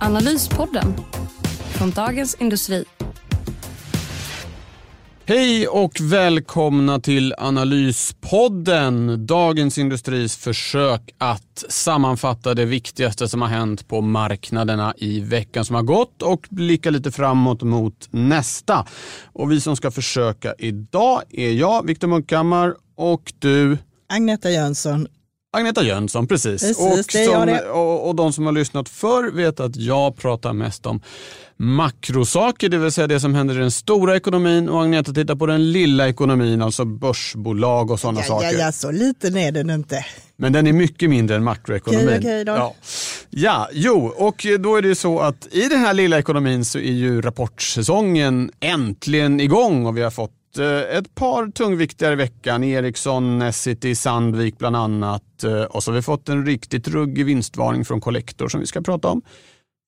Analyspodden från Dagens Industri. Hej och välkomna till Analyspodden, Dagens Industris försök att sammanfatta det viktigaste som har hänt på marknaderna i veckan som har gått och blicka lite framåt mot nästa. Och Vi som ska försöka idag är jag, Viktor Munkhammar och du Agneta Jönsson Agneta Jönsson, precis. precis och, som, och, och de som har lyssnat förr vet att jag pratar mest om makrosaker, det vill säga det som händer i den stora ekonomin och Agneta tittar på den lilla ekonomin, alltså börsbolag och sådana ja, saker. Ja, ja, så liten är den inte. Men den är mycket mindre än makroekonomin. Okej, okej då. Ja. ja, jo, och då är det så att i den här lilla ekonomin så är ju rapportsäsongen äntligen igång och vi har fått haft eh, ett par tungviktigare i veckan. Ericsson, Essity, Sandvik bland annat. Eh, och så har vi fått en riktigt ruggig vinstvarning från Collector som vi ska prata om.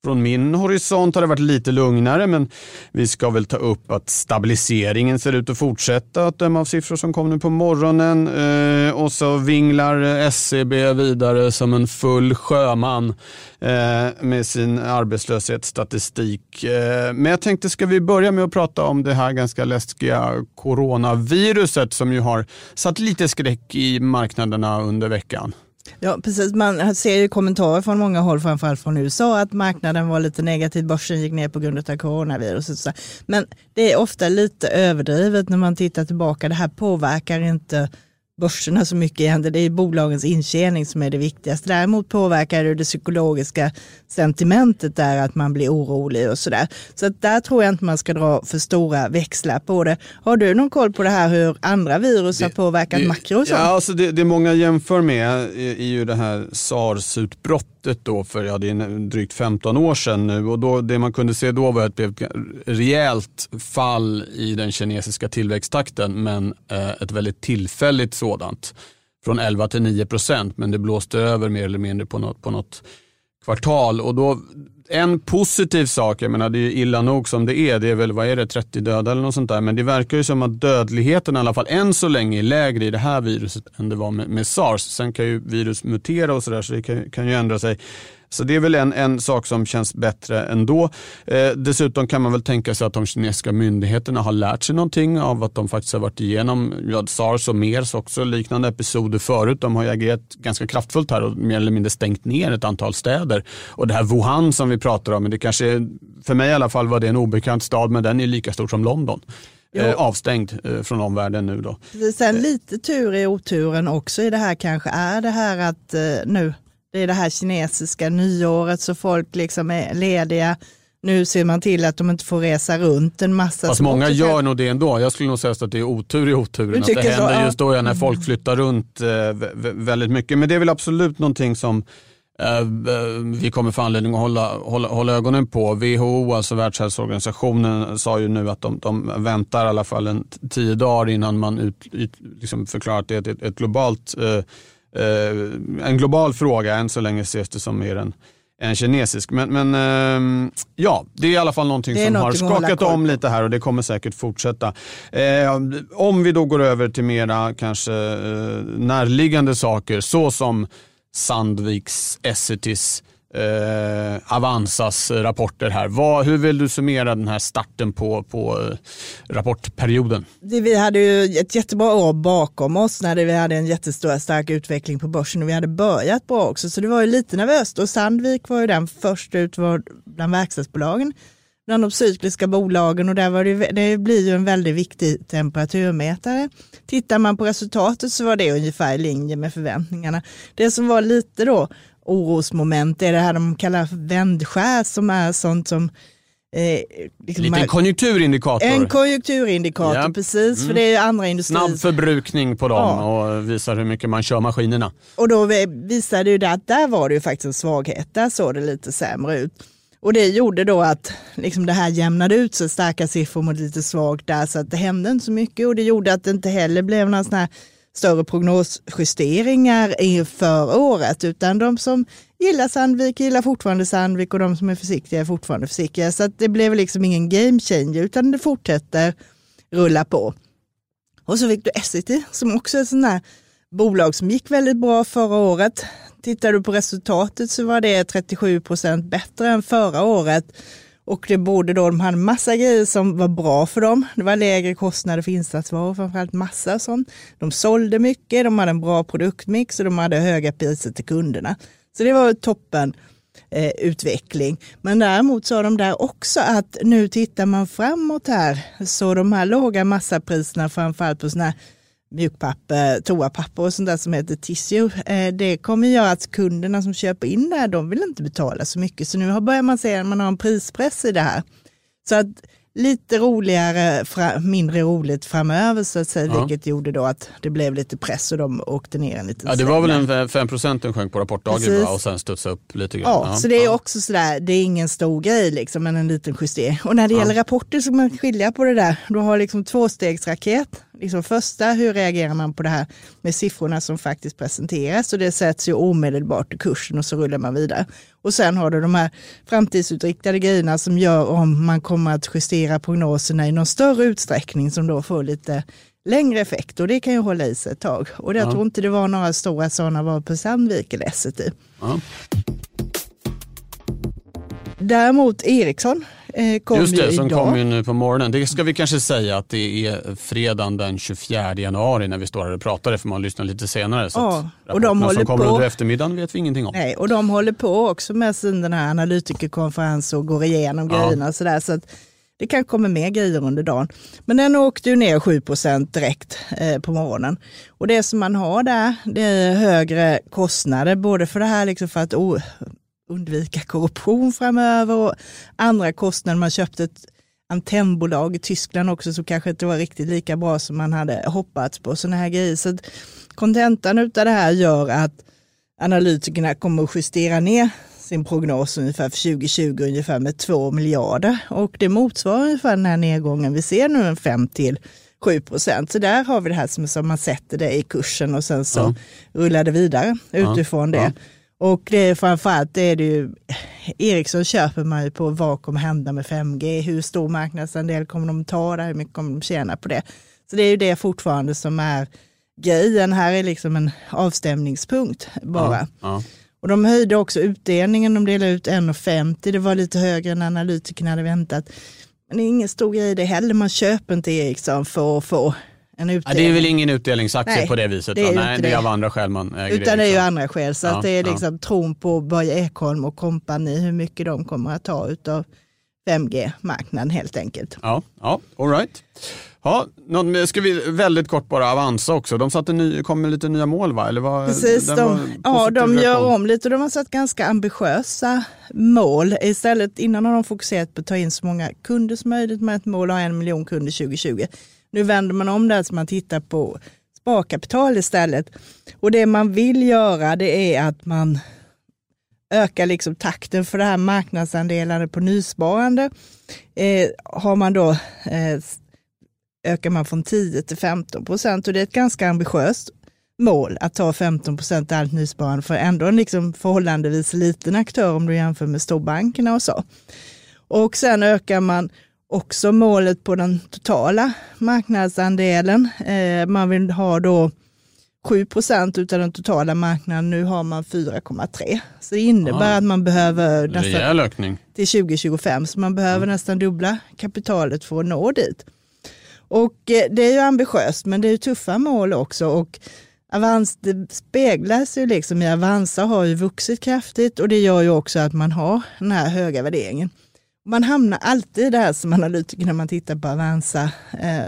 Från min horisont har det varit lite lugnare men vi ska väl ta upp att stabiliseringen ser ut att fortsätta att döma av siffror som kom nu på morgonen. Eh, och så vinglar SCB vidare som en full sjöman eh, med sin arbetslöshetsstatistik. Eh, men jag tänkte, ska vi börja med att prata om det här ganska läskiga coronaviruset som ju har satt lite skräck i marknaderna under veckan. Ja, precis. Man ser ju kommentarer från många håll, framförallt från USA, att marknaden var lite negativ, börsen gick ner på grund av coronaviruset. Men det är ofta lite överdrivet när man tittar tillbaka. Det här påverkar inte börserna så mycket igen. Det är bolagens intjäning som är det viktigaste. Däremot påverkar det det psykologiska sentimentet där att man blir orolig och sådär. Så att där tror jag inte man ska dra för stora växlar på det. Har du någon koll på det här hur andra virus det, har påverkat det, makro och Ja, alltså det, det många jämför med är ju det här sars-utbrottet då för ja, det är drygt 15 år sedan nu och då, det man kunde se då var att det blev ett rejält fall i den kinesiska tillväxttakten men eh, ett väldigt tillfälligt sådant från 11 till 9 procent men det blåste över mer eller mindre på något, på något kvartal. Och då, en positiv sak, jag menar det är illa nog som det är, det är väl vad är det, 30 döda eller något sånt där, men det verkar ju som att dödligheten i alla fall än så länge är lägre i det här viruset än det var med, med sars. Sen kan ju virus mutera och sådär så det kan, kan ju ändra sig. Så det är väl en, en sak som känns bättre ändå. Eh, dessutom kan man väl tänka sig att de kinesiska myndigheterna har lärt sig någonting av att de faktiskt har varit igenom ja, sars och mers också, liknande episoder förut. De har ju agerat ganska kraftfullt här och mer eller mindre stängt ner ett antal städer. Och det här Wuhan som vi pratar om, det kanske, för mig i alla fall var det en obekant stad, men den är lika stor som London. Eh, avstängd eh, från omvärlden nu då. Sen lite tur i oturen också i det här kanske är det här att eh, nu det är det här kinesiska nyåret så folk liksom är lediga. Nu ser man till att de inte får resa runt en massa. Fast många gör nog det ändå. Jag skulle nog säga att det är otur i oturen. Att det händer så, just då ja, när folk mm. flyttar runt eh, väldigt mycket. Men det är väl absolut någonting som eh, vi kommer få anledning att hålla, hålla, hålla, ögonen på. WHO, alltså Världshälsoorganisationen, sa ju nu att de, de väntar i alla fall en tio dagar innan man ut, ut, liksom förklarar att det är ett, ett globalt eh, eh, en global fråga. Än så länge ses det som mer en, en kinesisk. Men, men eh, ja, det är i alla fall någonting som har skakat om lite här och det kommer säkert fortsätta. Eh, om vi då går över till mera kanske eh, närliggande saker så som Sandviks, Essities eh, Avanzas rapporter här. Vad, hur vill du summera den här starten på, på eh, rapportperioden? Vi hade ju ett jättebra år bakom oss när vi hade en jättestor stark utveckling på börsen och vi hade börjat bra också så det var ju lite nervöst och Sandvik var ju den först ut bland verkstadsbolagen bland de cykliska bolagen och där var det, det blir ju en väldigt viktig temperaturmätare. Tittar man på resultatet så var det ungefär i linje med förväntningarna. Det som var lite då orosmoment är det här de kallar vändskär som är sånt som Eh, liksom Lite konjunkturindikator. En konjunkturindikator, ja. precis. Mm. För det är andra industrier. Snabb förbrukning på dem ja. och visar hur mycket man kör maskinerna. Och då visade det ju det att där var det ju faktiskt en svaghet. Där såg det lite sämre ut. Och det gjorde då att liksom det här jämnade ut sig, starka siffror mot lite svagt där, så att det hände inte så mycket och det gjorde att det inte heller blev några sådana här större prognosjusteringar inför året, utan de som gillar Sandvik gillar fortfarande Sandvik och de som är försiktiga är fortfarande försiktiga. Så att det blev liksom ingen game changer, utan det fortsätter rulla på. Och så fick du Essity som också är ett sånt här bolag som gick väldigt bra förra året. Tittar du på resultatet så var det 37 procent bättre än förra året. Och det borde då, de hade massa grejer som var bra för dem. Det var lägre kostnader för insatsvaror, framförallt massa och sånt. De sålde mycket, de hade en bra produktmix och de hade höga priser till kunderna. Så det var toppen eh, utveckling. Men däremot sa de där också att nu tittar man framåt här. Så de här låga massapriserna, framförallt på sådana här mjukpapper, toapapper och sånt där som heter tissue. Eh, det kommer göra att kunderna som köper in det här, de vill inte betala så mycket. Så nu börjar man se att man har en prispress i det här. Så att lite roligare, mindre roligt framöver så att säga, ja. vilket gjorde då att det blev lite press och de åkte ner en liten Ja, det var väl en 5 den sjönk på rapportdagen och sen studsade upp lite grann. Ja, ja, så det är också sådär, det är ingen stor grej liksom, men en liten justering. Och när det gäller rapporter så kan man skilja på det där. Du har liksom tvåstegsraket liksom första, hur reagerar man på det här med siffrorna som faktiskt presenteras och det sätts ju omedelbart i kursen och så rullar man vidare. Och sen har du de här framtidsutriktade grejerna som gör om man kommer att justera prognoserna i någon större utsträckning som då får lite längre effekt och det kan ju hålla i sig ett tag. Och jag ja. tror inte det var några stora sådana var på Sandvik eller SET. Ja. Däremot Ericsson kom Just det, ju som idag. kom ju nu på morgonen. Det ska vi kanske säga att det är fredagen den 24 januari när vi står här och pratar, det får man lyssna lite senare. Så ja, och de håller som kommer på. under eftermiddagen vet vi ingenting om. Nej, och de håller på också med sin den här analytikerkonferens och går igenom ja. grejerna och sådär. Så att det kan komma mer grejer under dagen. Men den åkte ju ner 7% direkt eh, på morgonen. Och det som man har där, det är högre kostnader, både för det här liksom för att oh, undvika korruption framöver och andra kostnader. Man köpte ett antennbolag i Tyskland också som kanske inte var riktigt lika bra som man hade hoppats på. Sådana här grejer. Så kontentan av det här gör att analytikerna kommer att justera ner sin prognos ungefär för 2020 ungefär med 2 miljarder och det motsvarar ungefär den här nedgången vi ser nu en 5 till 7 procent. Så där har vi det här som, som man sätter det i kursen och sen så ja. rullar det vidare utifrån ja. det. Ja. Och det är framförallt det är det ju, Ericsson köper man ju på vad kommer hända med 5G, hur stor marknadsandel kommer de ta där, hur mycket kommer de tjäna på det. Så det är ju det fortfarande som är grejen, här är liksom en avstämningspunkt bara. Ja, ja. Och de höjde också utdelningen, de delade ut 1,50, det var lite högre än analytikerna hade väntat. Men det är ingen stor grej det heller, man köper inte Ericsson för att få en utdelning. Ja, det är väl ingen utdelningsaktie Nej, på det viset? Det är, Nej, det är av andra skäl man äger Utan det är ju andra skäl. Så ja, att det är liksom ja. tron på Börje Ekholm och kompani, hur mycket de kommer att ta av 5G-marknaden helt enkelt. Ja, ja all right. Ja, någon, ska vi väldigt kort bara Avanza också. De satte ny, kom med lite nya mål va? Eller var, Precis, de, ja de gör om lite. De har satt ganska ambitiösa mål. Istället innan har de fokuserat på att ta in så många kunder som möjligt med ett mål av en miljon kunder 2020. Nu vänder man om det så man tittar på sparkapital istället. Och det man vill göra det är att man ökar liksom takten för det här marknadsandelarna på nysparande. Eh, har man då eh, ökar man från 10 till 15 procent och det är ett ganska ambitiöst mål att ta 15 procent av allt nysparande för ändå en liksom förhållandevis liten aktör om du jämför med storbankerna och så. Och sen ökar man också målet på den totala marknadsandelen. Eh, man vill ha då 7 procent av den totala marknaden, nu har man 4,3. Så det innebär ah, att man behöver nästan till 2025, så man behöver mm. nästan dubbla kapitalet för att nå dit. Och eh, det är ju ambitiöst, men det är ju tuffa mål också. Och Avans, det speglas ju liksom i Avanza har ju vuxit kraftigt och det gör ju också att man har den här höga värderingen. Man hamnar alltid där som analytiker när man tittar på Avanza. Eh,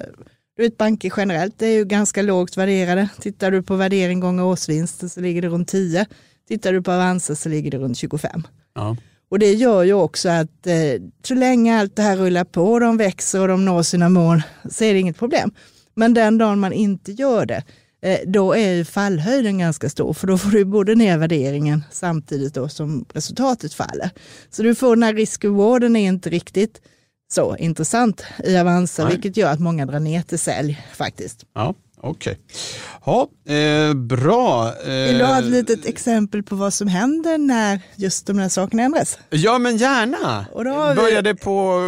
du vet banker generellt är ju ganska lågt värderade. Tittar du på värdering gånger årsvinsten så ligger det runt 10. Tittar du på Avanza så ligger det runt 25. Ja. Och det gör ju också att eh, så länge allt det här rullar på, de växer och de når sina mål, så är det inget problem. Men den dagen man inte gör det, då är ju fallhöjden ganska stor, för då får du både ner värderingen samtidigt då som resultatet faller. Så du får den här risk-rewarden är inte riktigt så intressant i Avanza, Nej. vilket gör att många drar ner till sälj faktiskt. Ja, okej. Ja, eh, bra. Eh, Vill du ha ett litet exempel på vad som händer när just de här sakerna ändras? Ja, men gärna. Och vi- Började på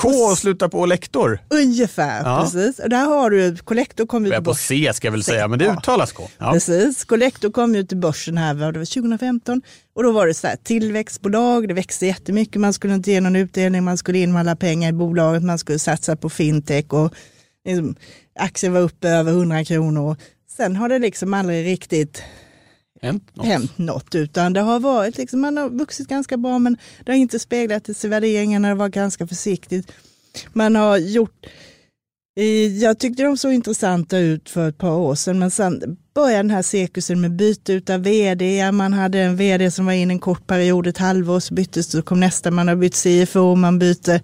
K och sluta på lektor. Ungefär, Ja. precis. Och där har du, Collector kom ut Börjar på C ska jag väl C, säga, men det uttalas K. Ja. Precis, Collector kom ut i börsen här, det var 2015 och då var det så här tillväxtbolag, det växte jättemycket, man skulle inte ge någon utdelning, man skulle in med alla pengar i bolaget, man skulle satsa på fintech och liksom, aktien var uppe över 100 kronor. Sen har det liksom aldrig riktigt Hänt något. hänt något, utan det har varit liksom, man har vuxit ganska bra, men det har inte speglat i värderingarna, det var ganska försiktigt. Man har gjort, jag tyckte de såg intressanta ut för ett par år sedan, men sen började den här cirkusen med byte utav vd, man hade en vd som var in en kort period, ett halvår, så byttes det, så kom nästa, man har bytt CFO, man byter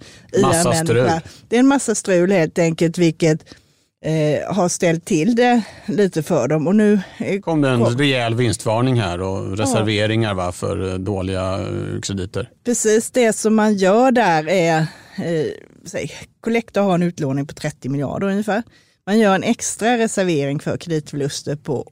strul. Det är en massa strul helt enkelt, vilket eh, har ställt till det lite för dem. Och nu eh, kom det en Kom. rejäl vinstvarning här och reserveringar va, för eh, dåliga eh, krediter. Precis det som man gör där är, eh, Collector har en utlåning på 30 miljarder ungefär. Man gör en extra reservering för kreditförluster på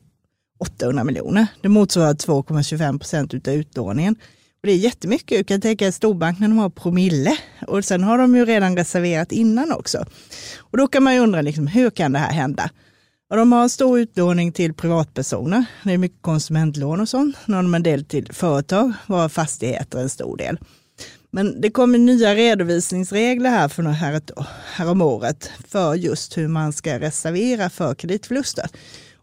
800 miljoner. Det motsvarar 2,25 procent utav utlåningen. Och det är jättemycket. Du kan tänka att storbanken de har promille och sen har de ju redan reserverat innan också. Och då kan man ju undra, liksom, hur kan det här hända? Och de har en stor utlåning till privatpersoner. Det är mycket konsumentlån och sånt. Nu har de en del till företag, varav fastigheter en stor del. Men det kommer nya redovisningsregler här för här, ett, här om året för just hur man ska reservera för kreditförluster.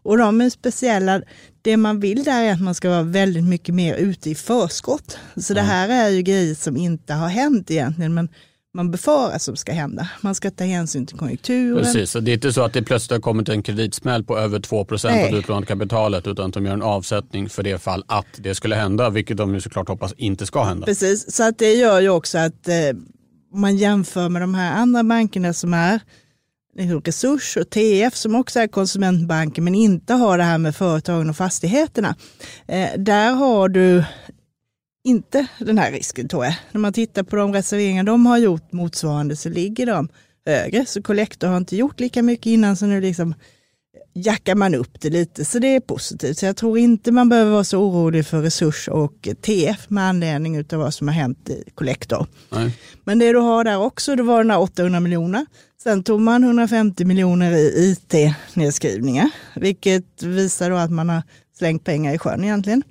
Och de är speciella. Det man vill där är att man ska vara väldigt mycket mer ute i förskott. Så det här är ju grejer som inte har hänt egentligen, men man befarar som ska hända. Man ska ta hänsyn till konjunkturen. Precis, det är inte så att det plötsligt har kommit en kreditsmäll på över 2 av Nej. det utlånade kapitalet utan att de gör en avsättning för det fall att det skulle hända, vilket de ju såklart hoppas inte ska hända. Precis, så att det gör ju också att eh, man jämför med de här andra bankerna som är Resurs och TF som också är konsumentbanker men inte har det här med företagen och fastigheterna. Eh, där har du inte den här risken tror jag. När man tittar på de reserveringar de har gjort motsvarande så ligger de högre. Så Collector har inte gjort lika mycket innan så nu liksom jackar man upp det lite. Så det är positivt. Så jag tror inte man behöver vara så orolig för Resurs och TF med anledning av vad som har hänt i Collector. Nej. Men det du har där också, det var den här 800 miljoner. Sen tog man 150 miljoner i IT-nedskrivningar, vilket visar då att man har slängt pengar i sjön egentligen.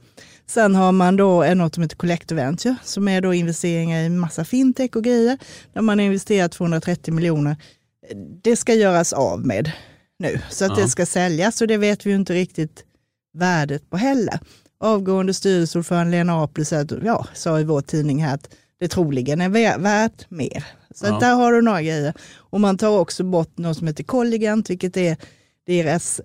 Sen har man då något som heter Collector Venture, som är då investeringar i massa fintech och grejer, där man har investerat 230 miljoner. Det ska göras av med nu, så att Ja. det ska säljas och det vet vi ju inte riktigt värdet på heller. Avgående styrelseordförande Lena Apel ja, sa i vår tidning här att det troligen är vä- värt mer. Så Ja. där har du några grejer. Och man tar också bort något som heter Colligant, vilket är deras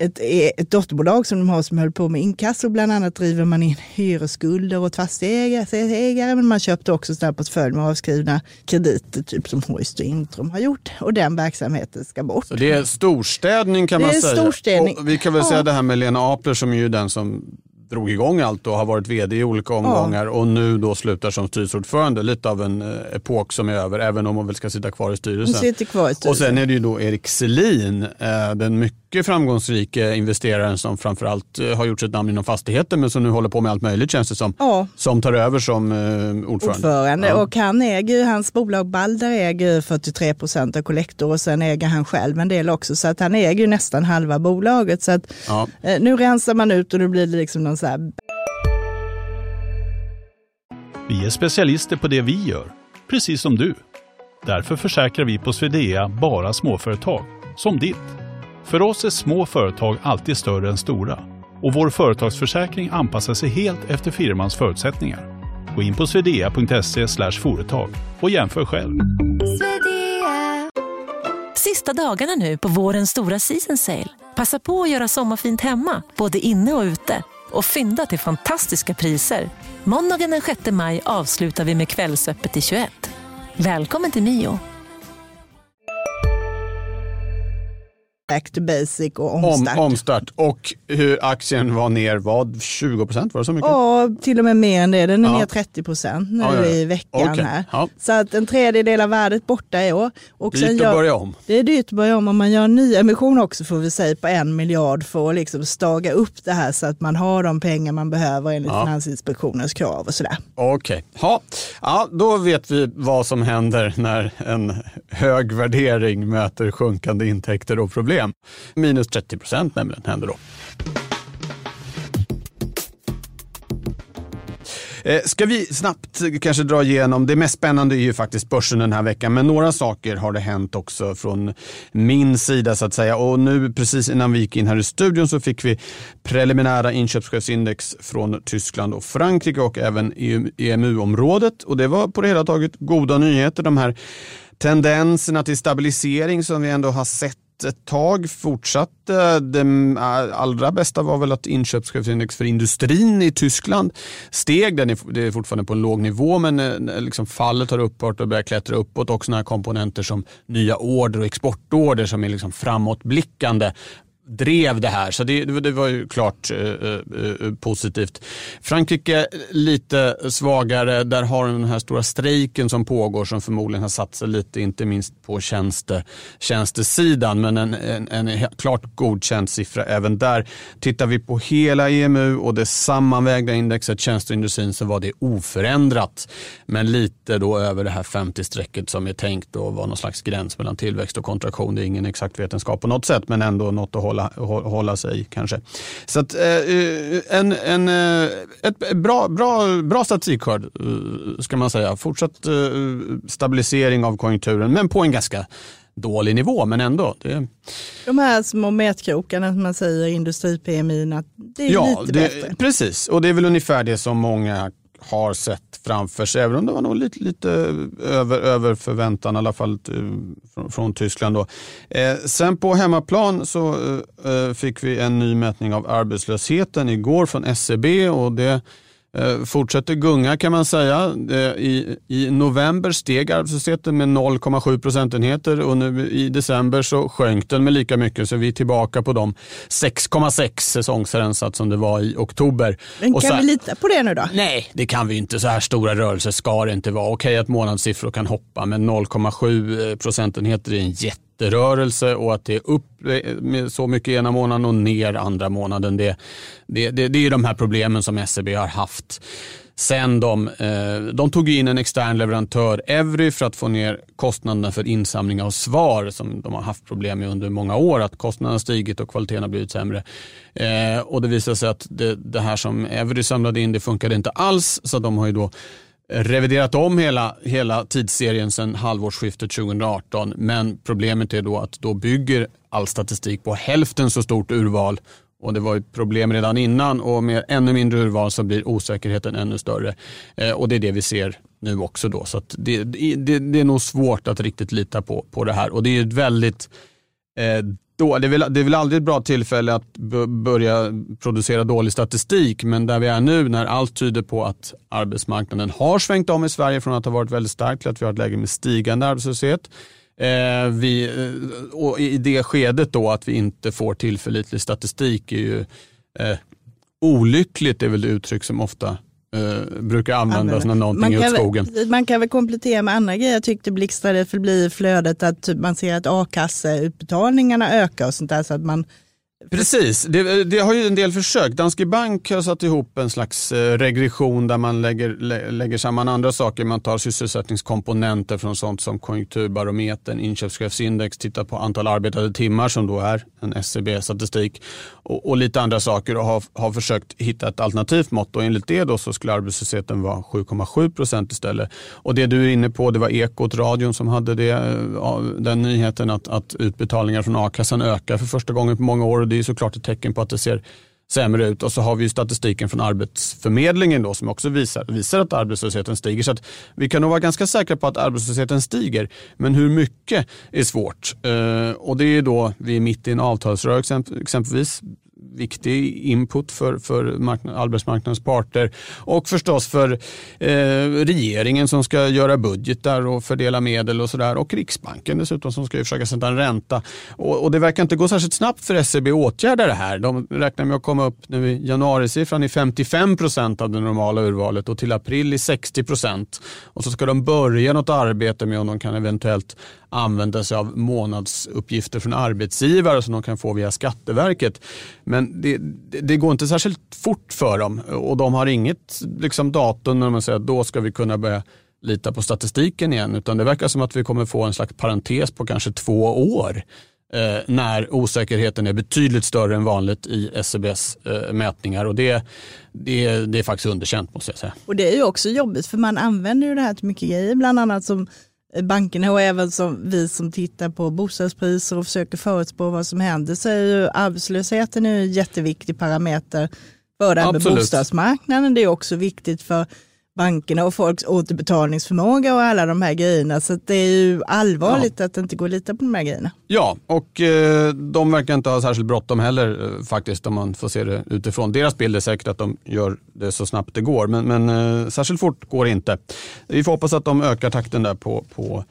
ett, ett dotterbolag som de har som höll på med inkasso. Bland annat driver man in hyresskulder åt fastighetsägare, men man köpte också sådär portfölj med avskrivna krediter, typ som Hoist och Intrum har gjort. Och den verksamheten ska bort. Så det är storstädning kan Det man säga. storstädning. Och vi kan väl Ja. säga det här med Lena Apler som är ju den som drog igång allt och har varit vd i olika omgångar och nu då slutar som styrelseordförande. Lite av en eh, epok som är över, även om hon väl ska sitta kvar i Hon styrelsen. sitter kvar i Och styrelsen. sen är det ju då Erik Selin, eh, den mycket framgångsrika investeraren som framförallt eh, har gjort sitt namn inom fastigheter men som nu håller på med allt möjligt känns det som. Ja, Som tar över som eh, ordförande. ordförande. Ja. Och han äger hans bolag Balder äger ju 43 procent av Collector och sen äger han själv en del också. Så att han äger ju nästan halva bolaget. Så att Ja. eh, nu rensar man ut och nu blir det liksom någon så här Vi är specialister på det vi gör, precis som du. Därför försäkrar vi på Swedea bara småföretag, som ditt. För oss är små företag alltid större än stora och vår företagsförsäkring anpassar sig helt efter firmans förutsättningar. Gå in på swedea.se företag och jämför själv. Sista dagarna nu på vårens stora season sale. Passa på att göra sommarfint hemma, både inne och ute. Och fynda till fantastiska priser. Måndagen den 6 maj avslutar vi med Kvällsöppet i 21. Välkommen till Mio. Back to basic och omstart. Om, omstart. Och hur aktien var ner, vad, 20 procent? Var det så mycket? Ja, till och med mer än det. Den är Ja. ner 30 procent nu Ja, ja, i veckan Okej. här. Så att en tredjedel av värdet borta i år. Och Dyrt att gör- börja om. Det är dyrt att börja om. Om man gör en ny emission också får vi säga på en miljard för att liksom staga upp det här så att man har de pengar man behöver enligt Ja. Finansinspektionens krav och sådär. Okej, ja. ja, då vet vi vad som händer när en hög värdering möter sjunkande intäkter och problem. Minus 30 procent nämligen händer då. Eh, ska vi snabbt kanske dra igenom, det mest spännande är ju faktiskt börsen den här veckan, men några saker har det hänt också från min sida så att säga. Och nu precis innan vi gick in här i studion så fick vi preliminära inköpschefsindex från Tyskland och Frankrike och även EMU-området. Och det var på det hela taget goda nyheter. De här tendenserna till stabilisering som vi ändå har sett ett tag fortsatte. Det allra bästa var väl att inköpschefsindex för industrin i Tyskland steg. Den är, det är fortfarande på en låg nivå men eh, liksom fallet har upphört och börjat klättra uppåt. Också sådana här komponenter som nya order och exportorder som är liksom framåtblickande drev det här. Så det, det var ju klart eh, eh, eh positivt. Frankrike lite svagare. Där har den här stora strejken som pågår som förmodligen har satt sig lite, inte minst på tjänste, tjänstesidan. Men en, en, en klart godkänd siffra även där. Tittar vi på hela EMU och det sammanvägda indexet tjänsteindustrin så var det oförändrat. Men lite då över det här 50-strecket som är tänkt att vara någon slags gräns mellan tillväxt och kontraktion. Det är ingen exakt vetenskap på något sätt men ändå något att hålla, hå- hålla sig kanske. Så att, eh, en, en, eh, ett bra, bra, bra statistikskörd eh, ska man säga. Fortsatt eh, stabilisering av konjunkturen men på en ganska dålig nivå men ändå. Det, De här små mätkrokarna som man säger, industri-PMI, det är ja, lite det, bättre. precis. Och det är väl ungefär det som många har sett framför sig, även om det var nog lite, lite över, över förväntan, i alla fall eh, från, från Tyskland. Då. Eh, sen på hemmaplan så eh, eh fick vi en ny mätning av arbetslösheten igår från SCB och det eh, fortsätter gunga kan man säga. Eh, I, I november steg arbetslösheten med 0,7 procentenheter och nu i december så sjönk den med lika mycket så vi är tillbaka på de 6,6 säsongsrensat som det var i oktober. Men kan så- vi lita på det nu då? Nej, det kan vi inte. Så här stora rörelser ska det inte vara. Okej att månadssiffror kan hoppa, men 0,7 procentenheter är en jätterörelse och att det är upp så mycket ena månaden och ner andra månaden. Det, det, det, det är de här problemen som SEB har haft. Sen de, eh, de tog in en extern leverantör, Evry, för att få ner kostnaderna för insamling av svar som de har haft problem med under många år. Att kostnaderna har stigit och kvaliteten har blivit sämre. Eh, och det visade sig att det, det här som Evry samlade in, det funkade inte alls. Så de har ju då reviderat om hela, hela tidsserien sedan halvårsskiftet 2018. Men problemet är då att då bygger all statistik på hälften så stort urval och det var ett problem redan innan och med ännu mindre urval så blir osäkerheten ännu större. Eh, och det är det vi ser nu också då. Så att det, det, det är nog svårt att riktigt lita på, på det här och det är ett väldigt eh, då, det, är väl, det är väl aldrig ett bra tillfälle att börja producera dålig statistik, men där vi är nu när allt tyder på att arbetsmarknaden har svängt om i Sverige från att ha varit väldigt stark till att vi har ett läge med stigande arbetslöshet. Eh, vi, eh, och I det skedet då att vi inte får tillförlitlig statistik är ju eh, olyckligt, är väl det uttryck som ofta eh, brukar användas när någonting är åt skogen. man kan väl komplettera med andra grejer. Jag tyckte blixtrade förbi i flödet att typ man ser att a-kasseutbetalningarna ökar och sånt där. Så att man, Precis, det, det har ju en del försök. Danske Bank har satt ihop en slags eh, regression där man lägger, lä, lägger samman andra saker. Man tar sysselsättningskomponenter från sånt som konjunkturbarometern, inköpschefsindex, tittar på antal arbetade timmar som då är en SCB-statistik och, och lite andra saker och har, har försökt hitta ett alternativt mått och enligt det då så skulle arbetslösheten vara 7,7 procent istället. Och det du är inne på, det var Ekot, radion som hade det, eh, den nyheten att, att utbetalningar från a-kassan ökar för första gången på många år och det är såklart ett tecken på att det ser sämre ut. Och så har vi ju statistiken från Arbetsförmedlingen då, som också visar, visar att arbetslösheten stiger. Så att vi kan nog vara ganska säkra på att arbetslösheten stiger. Men hur mycket är svårt. Eh, och det är då, vi är mitt i en avtalsrörelse exempelvis viktig input för, för marknad, arbetsmarknadens parter och förstås för eh, regeringen som ska göra budgetar och fördela medel och sådär och Riksbanken dessutom som ska försöka sätta en ränta. Och, och, det verkar inte gå särskilt snabbt för SEB att åtgärda det här. De räknar med att komma upp nu i januarisiffran i 55 procent av det normala urvalet och till april i 60 procent. Och så ska de börja något arbete med om de kan eventuellt använda sig av månadsuppgifter från arbetsgivare som de kan få via Skatteverket. Men det, det går inte särskilt fort för dem och de har inget liksom, datum när man säger att då ska vi kunna börja lita på statistiken igen. Utan det verkar som att vi kommer få en slags parentes på kanske två år eh, när osäkerheten är betydligt större än vanligt i SCBs eh, mätningar. Och det, det, det är faktiskt underkänt måste jag säga. Och det är ju också jobbigt för man använder ju det här till mycket grejer, bland annat som bankerna och även som vi som tittar på bostadspriser och försöker förutspå vad som händer så är ju arbetslösheten en jätteviktig parameter för det här med bostadsmarknaden. Det är också viktigt för bankerna och folks återbetalningsförmåga och alla de här grejerna. Så det är ju allvarligt ja. att det inte går att lita på de här grejerna. Ja, och eh, de verkar inte ha särskilt bråttom heller eh, faktiskt om man får se det utifrån. Deras bild är säkert att de gör det så snabbt det går, men, men eh, särskilt fort går det inte. Vi får hoppas att de ökar takten där på, på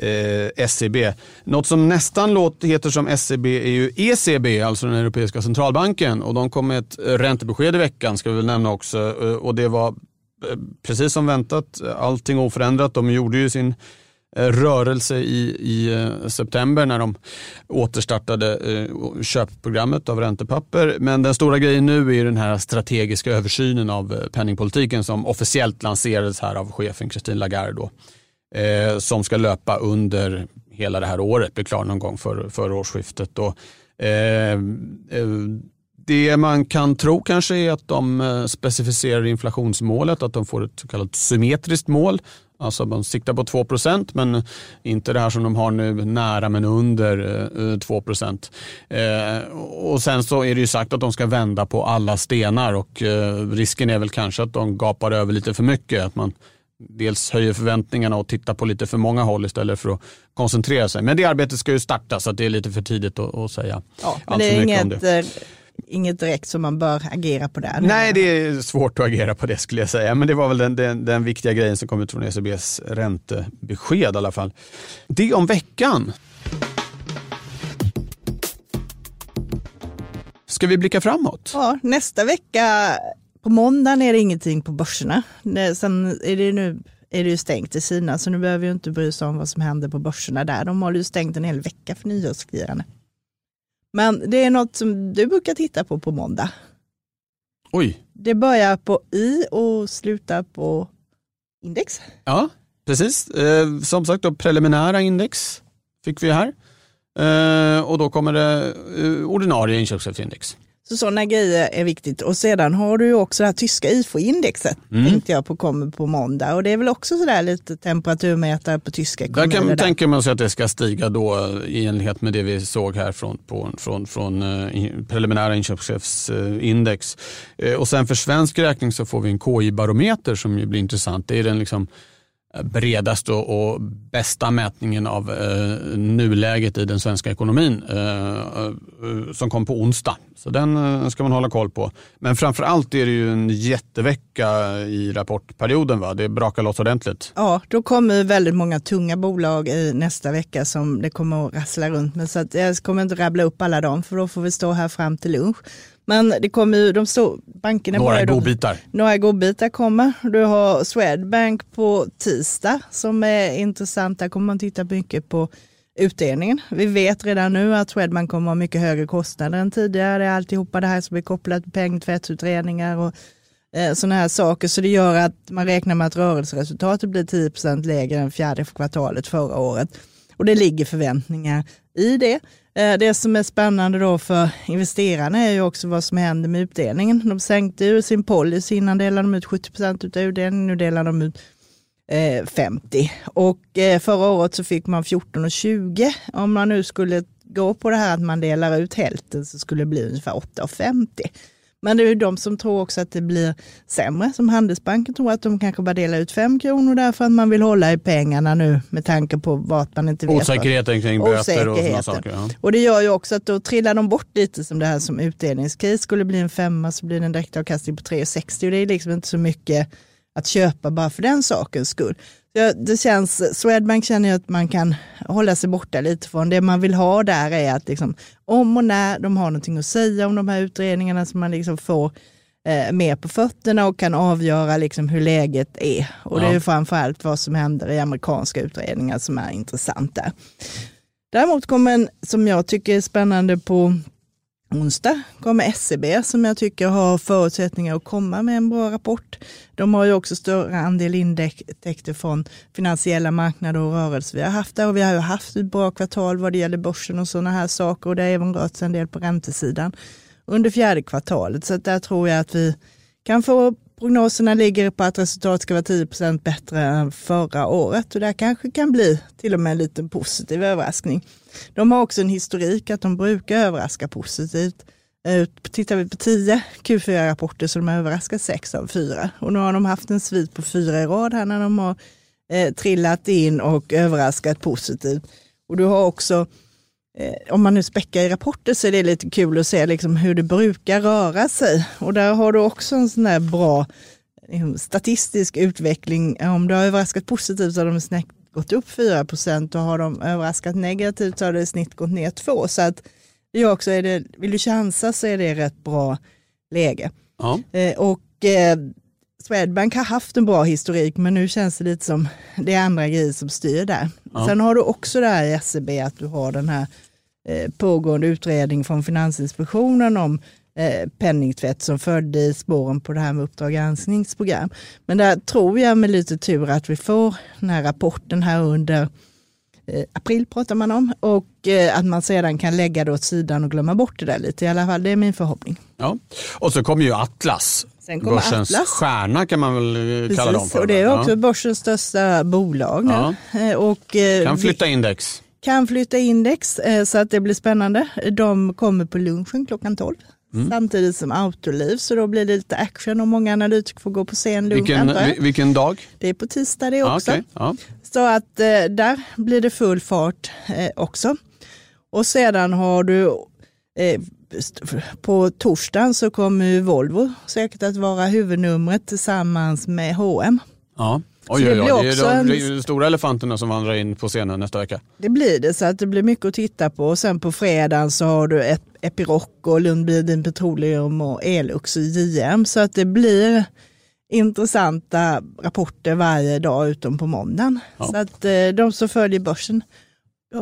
eh, SEB. Något som nästan låter, heter som SEB är ju ECB, alltså den europeiska centralbanken. Och de kom med ett räntebesked i veckan, ska vi väl nämna också. Eh, och det var Eh, precis som väntat, eh, allting oförändrat. De gjorde ju sin eh, rörelse i, i september när de återstartade köpprogrammet av räntepapper. Men den stora grejen nu är den här strategiska översynen av penningpolitiken som officiellt lanserades här av chefen Christine Lagarde. Då, som ska löpa under hela det här året, blir klar någon gång före för årsskiftet. Och, det man kan tro kanske är att de eh, specificerar inflationsmålet, att de får ett så kallat symmetriskt mål. Alltså man siktar på 2% men inte det här som de har nu, nära men under 2 eh, Och sen så är det ju sagt att de ska vända på alla stenar och eh, risken är väl kanske att de gapar över lite för mycket. Att man dels höjer förväntningarna och tittar på lite för många håll istället för att koncentrera sig. Men det arbetet ska ju starta så det är lite för tidigt att, att säga ja, allt för mycket inget, om det inget direkt som man bör agera på där. Nej, det är svårt att agera på det skulle jag säga. Men det var väl den, den, den viktiga grejen som kom ut från ECBs räntebesked i alla fall. Det om veckan. Ska vi blicka framåt? Ja, nästa vecka på måndagen är det ingenting på börserna. Sen är det nu är det ju stängt i Kina, så nu behöver vi inte bry oss om vad som händer på börserna där. De håller ju stängt en hel vecka för nyårsfirande. Men det är något som du brukar titta på på måndag. Oj. Det börjar på I och slutar på index. Ja, precis. Eh, som sagt, då, preliminära index fick vi här. Eh, och då kommer det eh, ordinarie inköpschefsindex. Så sådana grejer är viktigt. Och sedan har du ju också det här tyska IFO-indexet, mm. tänkte jag på, kommer på måndag. Och det är väl också sådär lite temperaturmätare på tyska kommuner. Där kan man tänka man sig att det ska stiga då i enlighet med det vi såg här från, på, från, från uh, preliminära inköpschefsindex. Uh, och sen för svensk räkning så får vi en KI-barometer som ju blir intressant. Det är den liksom Eh, bredaste och bästa mätningen av eh, nuläget i den svenska ekonomin eh, eh, som kom på onsdag. Så den eh, ska man hålla koll på. Men framför allt är det ju en jättevecka i rapportperioden. Va? Det brakar loss ordentligt. Ja, då kommer väldigt många tunga bolag i nästa vecka som det kommer att rassla runt med. Så att jag kommer inte rabbla upp alla dem för då får vi stå här fram till lunch. Men det kommer ju, de stor, bankerna Några godbitar. Några godbitar kommer. Du har Swedbank på tisdag som är intressant. Där kommer man titta mycket på utdelningen. Vi vet redan nu att Swedbank kommer att ha mycket högre kostnader än tidigare. Det är alltihopa det här som är kopplat till pengtvättsutredningar och eh, sådana här saker. Så det gör att man räknar med att rörelseresultatet blir 10% lägre än fjärde kvartalet förra året. Och det ligger förväntningar i det. Eh, det som är spännande då för investerarna är ju också vad som händer med utdelningen. De sänkte ju sin policy, innan delade de ut 70 procent av utdelningen, nu delar de ut eh, 50. Och eh, förra året så fick man 14 och 20. Om man nu skulle gå på det här att man delar ut hälften så skulle det bli ungefär 8 och 50. Men det är ju de som tror också att det blir sämre, som Handelsbanken tror att de kanske bara delar ut 5 kronor därför att man vill hålla i pengarna nu med tanke på vart man inte vet. Osäkerheten kring böter och sådana saker. Ja. Och det gör ju också att då trillar de bort lite som det här som utdelningscase. Skulle bli en femma så blir det en direktavkastning på 3,60 och det är liksom inte så mycket att köpa bara för den sakens skull. Det känns, Swedbank känner jag att man kan hålla sig borta lite från. Det man vill ha där är att liksom, om och när de har någonting att säga om de här utredningarna så man liksom får eh, mer på fötterna och kan avgöra liksom hur läget är. Och det är framförallt vad som händer i amerikanska utredningar som är intressant där. Däremot kommer en som jag tycker är spännande på onsdag kommer SCB som jag tycker har förutsättningar att komma med en bra rapport. De har ju också större andel intäkter från finansiella marknader och rörelser vi har haft där och vi har ju haft ett bra kvartal vad det gäller börsen och sådana här saker och det har även rört sig en del på räntesidan under fjärde kvartalet. Så där tror jag att vi kan få prognoserna ligger på att resultatet ska vara 10% bättre än förra året och det kanske kan bli till och med en liten positiv överraskning. De har också en historik att de brukar överraska positivt. Eh, tittar vi på 10 Q4-rapporter så de har överraskat 6 av 4 och nu har de haft en svit på fyra i rad här när de har eh, trillat in och överraskat positivt. Och du har också om man nu späckar i rapporter så är det lite kul att se liksom hur det brukar röra sig. Och där har du också en sån där bra liksom, statistisk utveckling. Om du har överraskat positivt så har de snett gått upp 4 procent och har de överraskat negativt så har det i snitt gått ner 2. Så att det är också, är det, vill du chansa så är det rätt bra läge. Ja. Eh, och eh, Swedbank har haft en bra historik men nu känns det lite som det är andra grejer som styr där. Ja. Sen har du också det här i SCB att du har den här eh, pågående utredning från Finansinspektionen om eh, penningtvätt som följde i spåren på det här med Uppdrag granskningsprogram. Men där tror jag med lite tur att vi får den här rapporten här under eh, april pratar man om och eh, att man sedan kan lägga det åt sidan och glömma bort det där lite i alla fall. Det är min förhoppning. Ja. Och så kommer ju Atlas. Sen kommer Börsens Atlas. stjärna kan man väl eh, kalla dem Precis, för. och det är också börsens största bolag. Ja. Eh, Och, eh, Kan flytta index. Kan flytta index eh, så att det blir spännande. De kommer på lunchen klockan 12. Mm. Samtidigt som Autoliv, så då blir det lite action och många analytiker får gå på lunch. Vilken, vilken dag? Det är på tisdag det också. okej. ja. Så att eh, där blir det full fart eh, också. Och sedan har du på torsdagen så kommer Volvo säkert att vara huvudnumret tillsammans med H&M. Ja. Oj, det oj, blir oj. Det är också de, en- stora elefanterna som vandrar in på scenen nästa vecka. Det blir det, så att det blir mycket att titta på. Och sen på fredagen så har du ett Epiroc och Lundbydin Petroleum och Elux och JM. Så att det blir intressanta rapporter varje dag utom på måndagen. Ja. Så att eh, de som följer börsen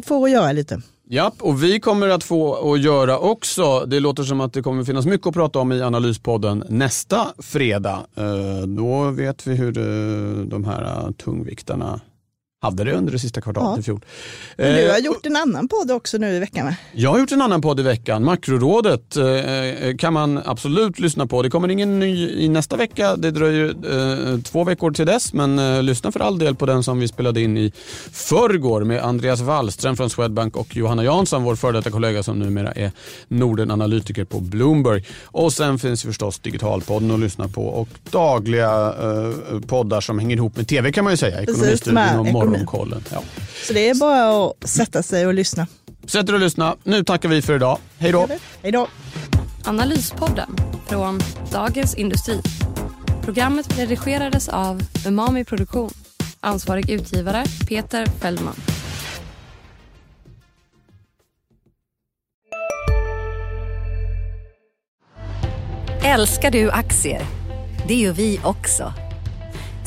får att göra lite. Ja, och vi kommer att få att göra också. Det låter som att det kommer finnas mycket att prata om i Analyspodden nästa fredag. Eh, då vet vi hur eh, de här eh, tungviktarna hade det under det sista kvartalet Ja. i fjol. Men du Eh, har gjort en annan podd också nu i veckan va? Jag har gjort en annan podd i veckan. Makrorådet eh, kan man absolut lyssna på. Det kommer ingen ny i nästa vecka. Det dröjer eh, två veckor till dess. Men eh, lyssna för all del på den som vi spelade in i förrgår med Andreas Wallström från Swedbank och Johanna Jansson, vår före detta kollega som numera är Norden-analytiker på Bloomberg. Och sen finns förstås Digitalpodden att lyssna på och dagliga eh, poddar som hänger ihop med tv kan man ju säga. Precis, Ekonomistudion och Morgonkollen. Ja. Så det är bara att sätta sig och lyssna. Sätt er och lyssna. Nu tackar vi för idag. Hej då! Hej då! Analyspodden från Dagens Industri. Programmet redigerades av Umami Produktion. Ansvarig utgivare Peter Fellman. Älskar du aktier? Det gör vi också.